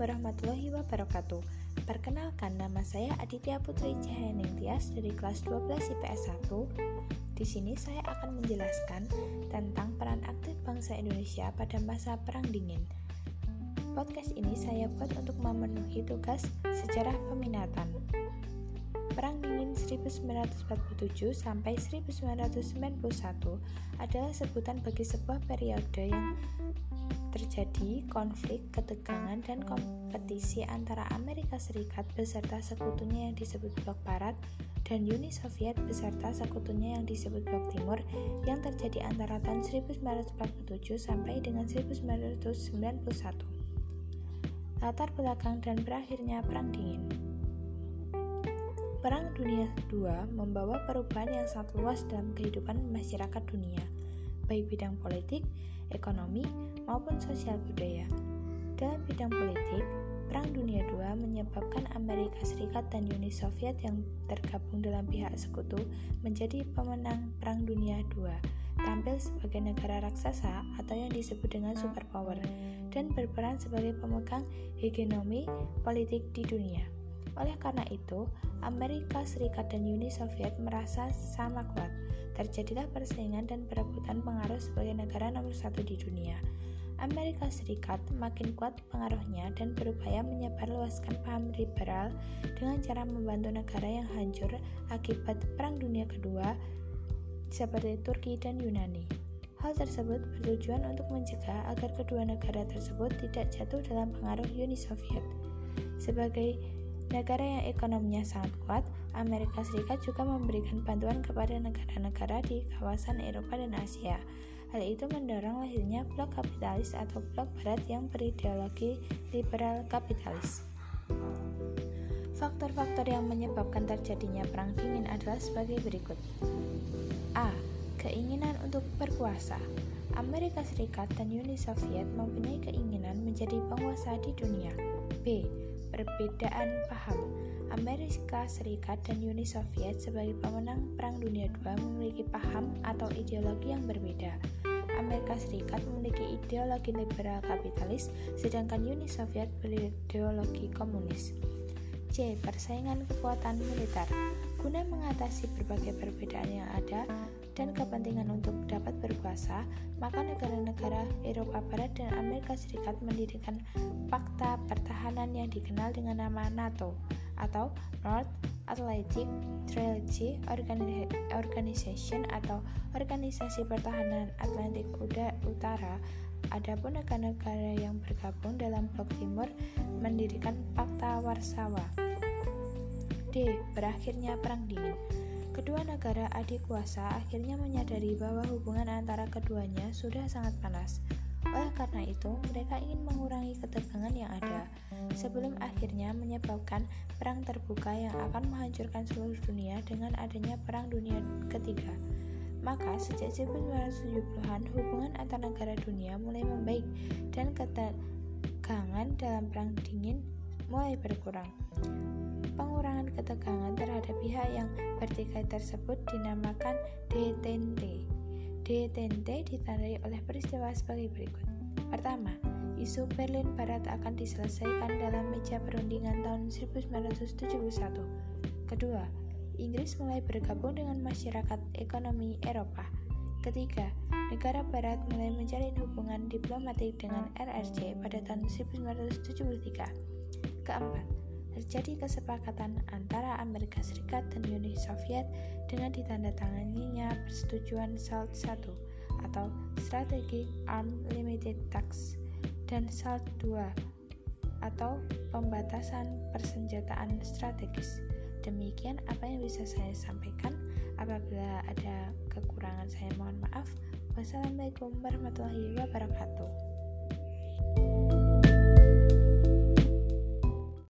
warahmatullahi wabarakatuh. Perkenalkan nama saya Aditya Putri Cahayaningtyas dari kelas 12 IPS 1. Di sini saya akan menjelaskan tentang peran aktif bangsa Indonesia pada masa Perang Dingin. Podcast ini saya buat untuk memenuhi tugas sejarah peminatan. Perang Dingin 1947 sampai 1991 adalah sebutan bagi sebuah periode yang terjadi konflik, ketegangan, dan kompetisi antara Amerika Serikat beserta sekutunya yang disebut Blok Barat dan Uni Soviet beserta sekutunya yang disebut Blok Timur yang terjadi antara tahun 1947 sampai dengan 1991. Latar belakang dan berakhirnya Perang Dingin Perang Dunia II membawa perubahan yang sangat luas dalam kehidupan masyarakat dunia, baik bidang politik, ekonomi, maupun sosial budaya. Dalam bidang politik, Perang Dunia II menyebabkan Amerika Serikat dan Uni Soviet yang tergabung dalam pihak sekutu menjadi pemenang Perang Dunia II, tampil sebagai negara raksasa atau yang disebut dengan superpower, dan berperan sebagai pemegang hegemoni politik di dunia. Oleh karena itu, Amerika Serikat dan Uni Soviet merasa sama kuat. Terjadilah persaingan dan perebutan pengaruh sebagai negara nomor satu di dunia. Amerika Serikat makin kuat pengaruhnya dan berupaya menyebarluaskan paham liberal dengan cara membantu negara yang hancur akibat Perang Dunia Kedua seperti Turki dan Yunani. Hal tersebut bertujuan untuk mencegah agar kedua negara tersebut tidak jatuh dalam pengaruh Uni Soviet. Sebagai negara yang ekonominya sangat kuat, Amerika Serikat juga memberikan bantuan kepada negara-negara di kawasan Eropa dan Asia Hal itu mendorong lahirnya blok kapitalis atau blok barat yang berideologi liberal kapitalis. Faktor-faktor yang menyebabkan terjadinya perang dingin adalah sebagai berikut. A. Keinginan untuk berkuasa. Amerika Serikat dan Uni Soviet mempunyai keinginan menjadi penguasa di dunia. B. Perbedaan paham. Amerika Serikat dan Uni Soviet sebagai pemenang Perang Dunia II memiliki paham atau ideologi yang berbeda. Amerika Serikat memiliki ideologi liberal kapitalis, sedangkan Uni Soviet berideologi komunis. C. Persaingan kekuatan militer Guna mengatasi berbagai perbedaan yang ada dan kepentingan untuk dapat berkuasa, maka negara-negara Eropa Barat dan Amerika Serikat mendirikan fakta pertahanan yang dikenal dengan nama NATO atau North Atlantic Treaty Organization atau Organisasi Pertahanan Atlantik Utara. Adapun negara-negara yang bergabung dalam Blok Timur mendirikan Fakta Warsawa. D. Berakhirnya Perang Dingin. Kedua negara adik kuasa akhirnya menyadari bahwa hubungan antara keduanya sudah sangat panas. Oleh karena itu, mereka ingin mengurangi ketegangan yang ada sebelum akhirnya menyebabkan perang terbuka yang akan menghancurkan seluruh dunia dengan adanya Perang Dunia Ketiga. Maka sejak 1970-an hubungan antar negara dunia mulai membaik dan ketegangan dalam perang dingin mulai berkurang. Pengurangan ketegangan terhadap pihak yang bertikai tersebut dinamakan detente. Detente ditandai oleh peristiwa sebagai berikut. Pertama, isu Berlin Barat akan diselesaikan dalam meja perundingan tahun 1971. Kedua, Inggris mulai bergabung dengan masyarakat ekonomi Eropa. Ketiga, negara barat mulai menjalin hubungan diplomatik dengan RRC pada tahun 1973. Keempat, terjadi kesepakatan antara Amerika Serikat dan Uni Soviet dengan ditandatanganinya persetujuan SALT I atau Strategic Arm Limited Tax dan SALT 2 atau pembatasan persenjataan strategis. Demikian apa yang bisa saya sampaikan. Apabila ada kekurangan saya mohon maaf. Wassalamualaikum warahmatullahi wabarakatuh.